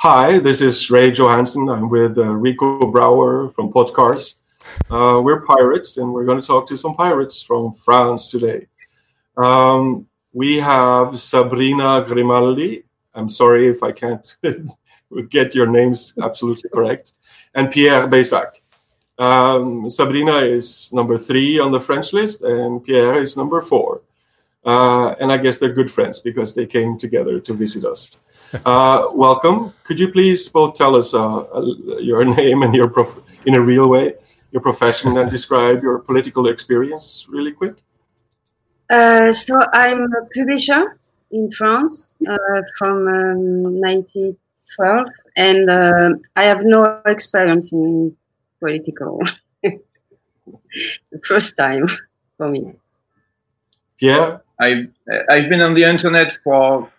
Hi, this is Ray Johansson. I'm with uh, Rico Brouwer from Podcars. Uh, we're pirates, and we're going to talk to some pirates from France today. Um, we have Sabrina Grimaldi. I'm sorry if I can't get your names absolutely correct. And Pierre Beyssac. Um, Sabrina is number three on the French list, and Pierre is number four. Uh, and I guess they're good friends because they came together to visit us. Uh, welcome. Could you please both tell us uh, your name and your prof- in a real way, your profession, and describe your political experience really quick? Uh, so I'm a publisher in France uh, from um, 1912, and uh, I have no experience in political. the first time for me. Yeah, I've I've been on the internet for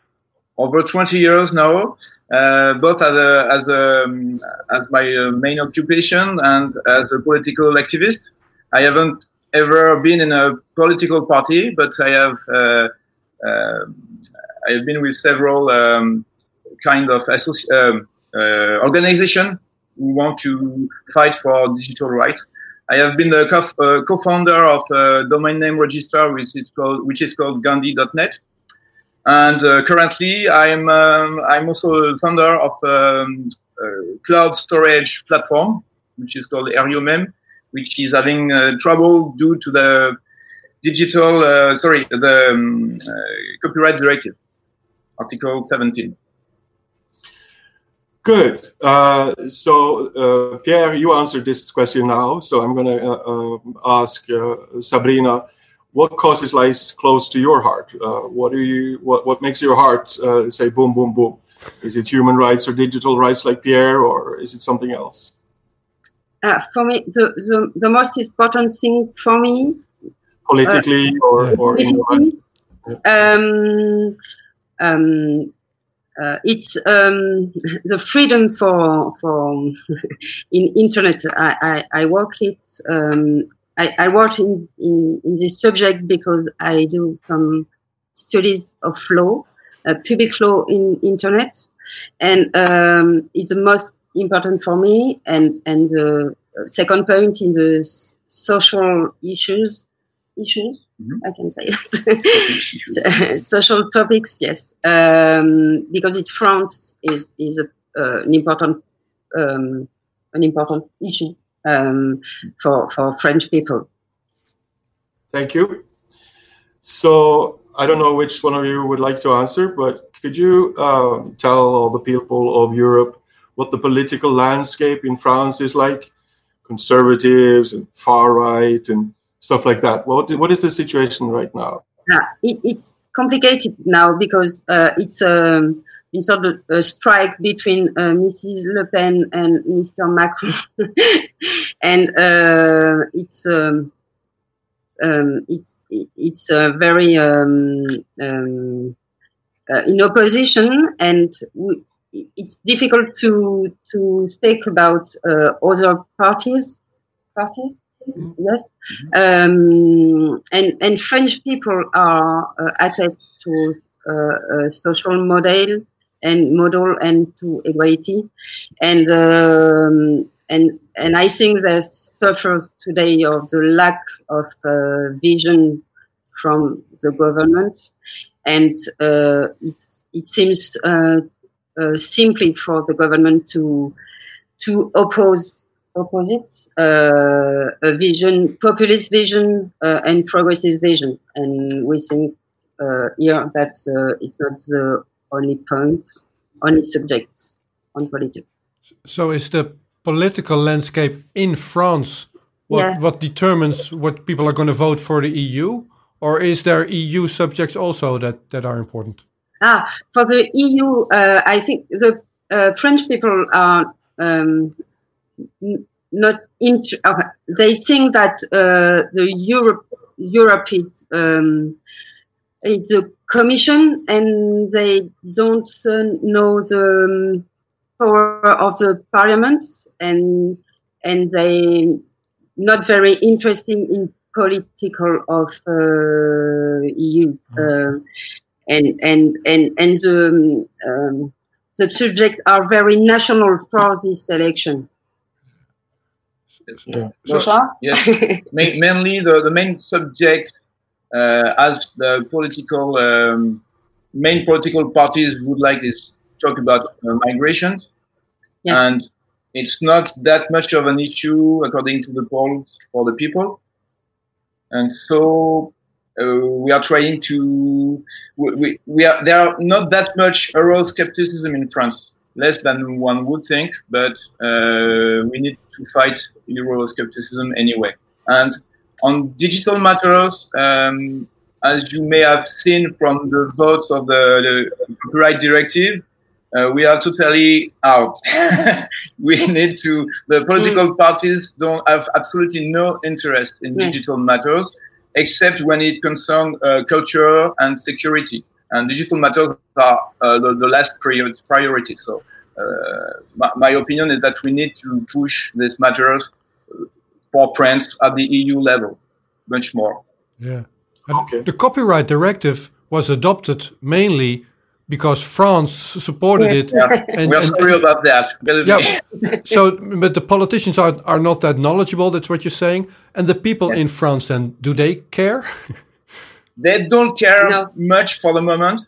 over 20 years now, uh, both as a, as a, um, as my uh, main occupation and as a political activist. I haven't ever been in a political party, but I have uh, uh I have been with several um, kind of associ- um, uh, organization who want to fight for digital rights. I have been the uh, founder of a domain name register, which is called which is called Gandi.net and uh, currently, I'm um, I'm also a founder of um, a cloud storage platform, which is called Eriomem, which is having uh, trouble due to the digital uh, sorry the um, uh, copyright directive, Article 17. Good. Uh, so, uh, Pierre, you answered this question now. So, I'm going to uh, uh, ask Sabrina what causes lies close to your heart? Uh, what do you what what makes your heart uh, say boom boom boom? Is it human rights or digital rights like Pierre, or is it something else? Uh, for me, the, the, the most important thing for me, politically uh, or, or politically, um, um, uh, it's um, the freedom for for in internet. I, I, I work it um, I, I work in, in, in, this subject because I do some studies of law, uh, public law in internet, and um, it's the most important for me. And and the second point in the social issues, issues mm-hmm. I can say it. social topics, yes, um, because it France is is a, uh, an important um, an important issue um, for for French people. Thank you. So I don't know which one of you would like to answer, but could you um, tell all the people of Europe what the political landscape in France is like? Conservatives and far right and stuff like that. What what is the situation right now? Yeah, it, it's complicated now because uh, it's um, sort of a strike between uh, Mrs. Le Pen and Mr. Macron, and uh, it's um, um, it's it's very um, um, uh, in opposition, and we, it's difficult to to speak about uh, other parties. Parties. Mm-hmm. Yes, um, and and French people are uh, attached to a social model and model and to equality. And um, and and I think that suffers today of the lack of uh, vision from the government, and uh, it seems uh, uh, simply for the government to to oppose opposite uh, a vision, populist vision uh, and progressive vision, and we think here that it's not the only point, only subject on politics. So is the political landscape in France what, yeah. what determines what people are going to vote for the EU? Or is there EU subjects also that, that are important? Ah, for the EU, uh, I think the uh, French people are um, not. Uh, they think that uh, the Europe Europe is um, it's a commission and they don't uh, know the um, power of the parliament and and they not very interesting in political of uh, EU mm. uh, and and and and the um, the subjects are very national for this election. Yeah. So, yes, mainly the, the main subject uh, as the political um, main political parties would like is talk about uh, migrations, yeah. and it's not that much of an issue according to the polls for the people, and so uh, we are trying to we, we, we are there are not that much Euroscepticism in France, less than one would think, but uh, we need to fight Euroscepticism anyway. And on digital matters, um, as you may have seen from the votes of the, the copyright directive, uh, we are totally out. we need to, the political mm. parties don't have absolutely no interest in mm. digital matters, except when it concerns uh, culture and security. And digital matters are uh, the, the, last priority. So, uh, my, my, opinion is that we need to push these matters for France at the EU level much more. Yeah. Okay. The copyright directive was adopted mainly because France supported it. Yeah. And, We're sorry about that. Yeah. so, but the politicians are, are not that knowledgeable. That's what you're saying. And the people yeah. in France, then, do they care? they don't care no. much for the moment.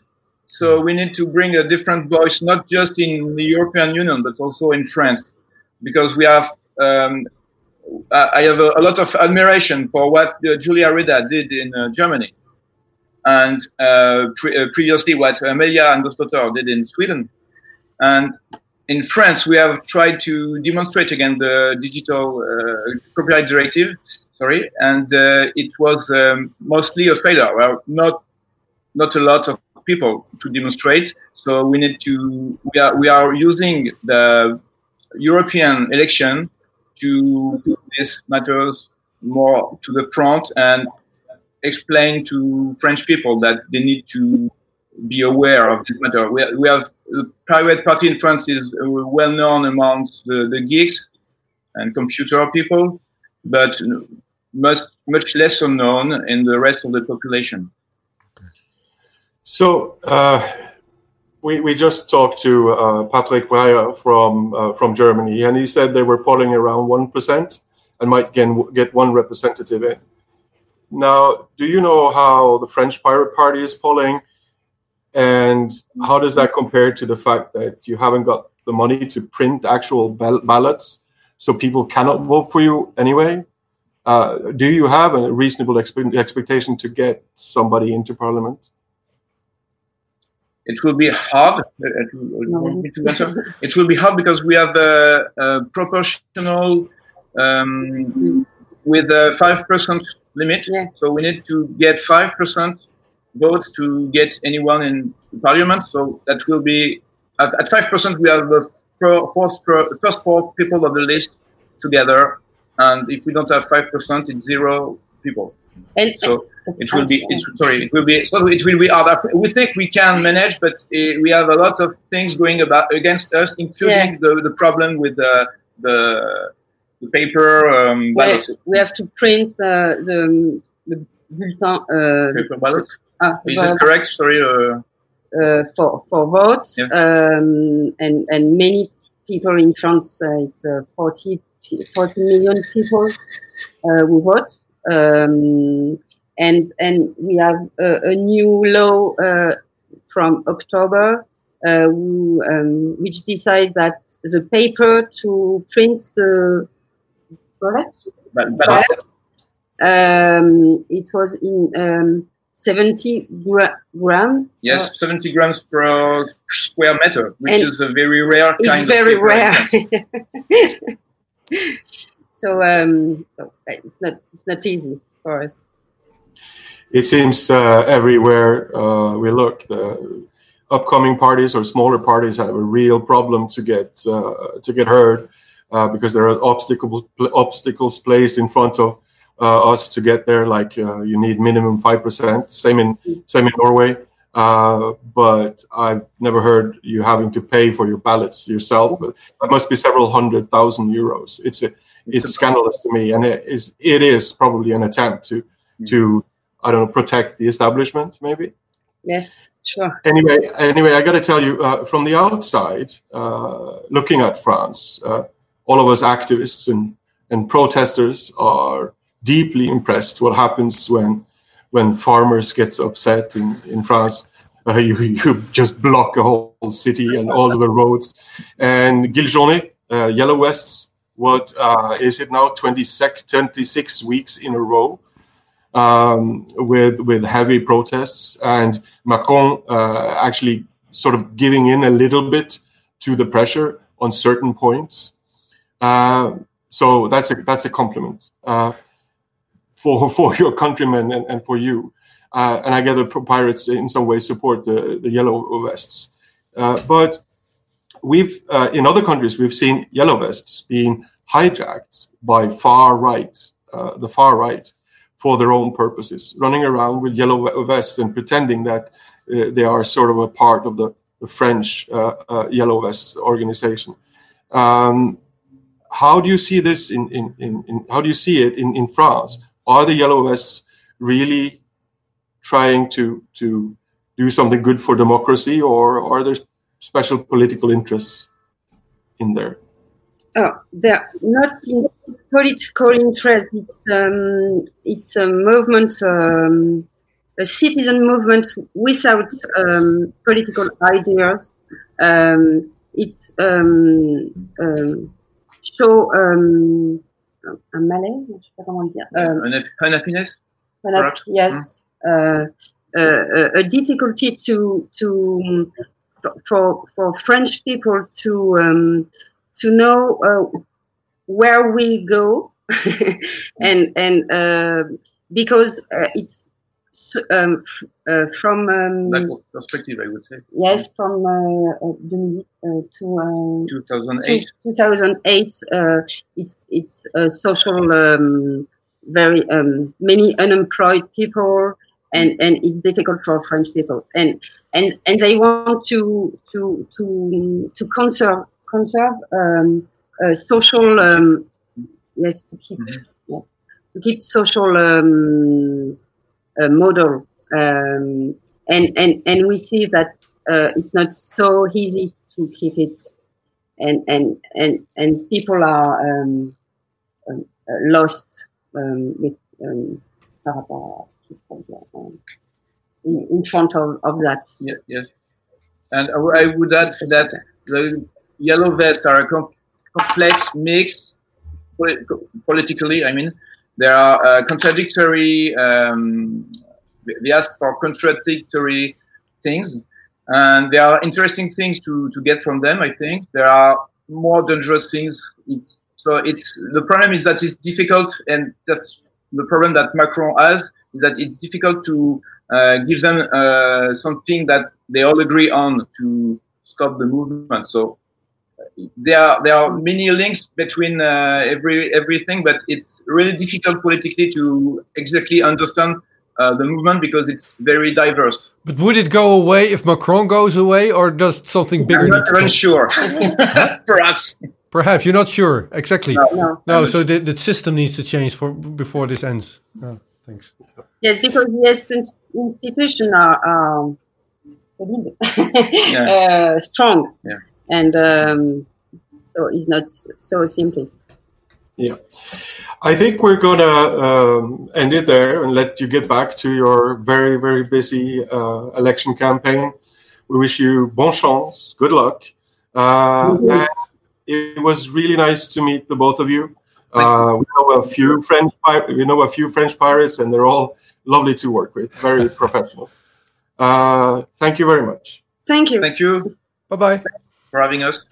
So we need to bring a different voice, not just in the European Union, but also in France, because we have. Um, I have a, a, lot of admiration for what uh, Julia Reda did in uh, Germany and uh, pre- uh, previously what Amelia Andersdotter did in Sweden. And in France, we have tried to demonstrate again the digital uh, copyright directive. Sorry, and uh, it was um, mostly a failure. Well, not not a lot of people to demonstrate. So we need to we are we are using the European election to put these matters more to the front and explain to French people that they need to be aware of this matter. We, we have the pirate party in France is well known amongst the, the geeks and computer people, but much much less known in the rest of the population. So uh, we, we just talked to uh, Patrick Breyer from uh, from Germany, and he said they were polling around one percent and might get one representative in. Now, do you know how the French Pirate Party is polling? And how does that compare to the fact that you haven't got the money to print actual ballots so people cannot vote for you anyway? Uh, do you have a reasonable expe- expectation to get somebody into parliament? It will be hard. It will be hard because we have a, a proportional um, with a five percent limit. Yeah. So we need to get 5% vote to get anyone in parliament. So that will be, at, at 5%, we have the first, first four people of the list together. And if we don't have 5%, it's zero people. And, so it will be, it's, sorry, it will be, so it will be hard. We think we can manage, but uh, we have a lot of things going about against us, including yeah. the, the problem with the, the the paper um, ballots. We have to print uh, the, the bulletin. Uh, paper ballot. Ah, Is that correct? Sorry. Uh, uh, for for vote, yeah. um, and and many people in France, uh, it's uh, 40, 40 million people uh, who vote, um, and and we have a, a new law uh, from October, uh, who, um, which decide that the paper to print the correct? Um, it was in um, 70 gra- gram. Yes, uh, 70 grams per square meter, which is a very rare it's very rare. so, um, so it's not it's not easy for us. It seems uh, everywhere uh, we look, the upcoming parties or smaller parties have a real problem to get uh, to get heard uh, because there are obstacles obstacles placed in front of uh, us to get there. Like uh, you need minimum five percent. Same in same in Norway. Uh, but I've never heard you having to pay for your ballots yourself. That must be several hundred thousand euros. It's a, it's scandalous to me, and it is it is probably an attempt to to I don't know protect the establishment, maybe. Yes. Sure. Anyway, anyway, I got to tell you, uh, from the outside, uh, looking at France, uh, all of us activists and, and protesters are deeply impressed. What happens when when farmers get upset in in France? Uh, you you just block a whole city and all of the roads. And Gilets jaunes, uh, yellow vests. What uh, is it now? 26, 26 weeks in a row um, with with heavy protests, and Macron uh, actually sort of giving in a little bit to the pressure on certain points. Uh, so that's a that's a compliment uh, for for your countrymen and, and for you. Uh, and I gather pirates in some way support the, the yellow vests. Uh, but we've uh, in other countries we've seen yellow vests being hijacked by far right, the far right, for their own purposes, running around with yellow vests and pretending that uh, they are sort of a part of the, the French uh, uh, yellow vests organization. Um, how do you see this in, in, in, in, how do you see it in, in France? Are the yellow vests really trying to to do something good for democracy, or are there special political interests in there? Oh, they're not in political interest. It's um, it's a movement, um, a citizen movement without um, political ideas. Um, it's um, um, show un malaise, je sais pas comment dire. Un unhappiness. Yes. Mm. Uh, uh, a difficulty to to for for French people to to know uh, where we go and and uh, because uh, it's um, uh, from um, perspective, I would say. Yes, from uh, uh, to 2008. 2008, it's it's social, um, very um, many unemployed people, and and it's difficult for French people, and and and they want to to to to conserve conserve um, social um, yes to keep mm-hmm. yes, to keep social um, uh, model um, and and and we see that uh, it's not so easy to keep it and and and and people are um, um, uh, lost um, with in, in front of, of that. Yeah, yeah. And I would add that the yellow vests are a complex mix politically. I mean, there are uh, contradictory. Um, they ask for contradictory things, and there are interesting things to to get from them. I think there are more dangerous things. It's, so it's the problem is that it's difficult, and that's the problem that Macron has is that it's difficult to uh, give them uh, something that they all agree on to stop the movement. So there are there are many links between uh, every everything, but it's really difficult politically to exactly understand uh, the movement because it's very diverse. But would it go away if Macron goes away, or does something bigger? I'm not even sure. Perhaps. Perhaps you're not sure exactly. No, no. no so the, the system needs to change for before this ends. Oh, thanks. Yes, because the institutions are um, yeah. uh, strong. Yeah and um, so it's not so simple. Yeah, I think we're gonna um, end it there and let you get back to your very very busy uh, election campaign. We wish you bon chance, good luck, uh, mm-hmm. and it was really nice to meet the both of you. Uh, we know a few French we know a few French pirates, and they're all lovely to work with, very professional. Uh, thank you very much. Thank you. Thank you. Bye bye for having us.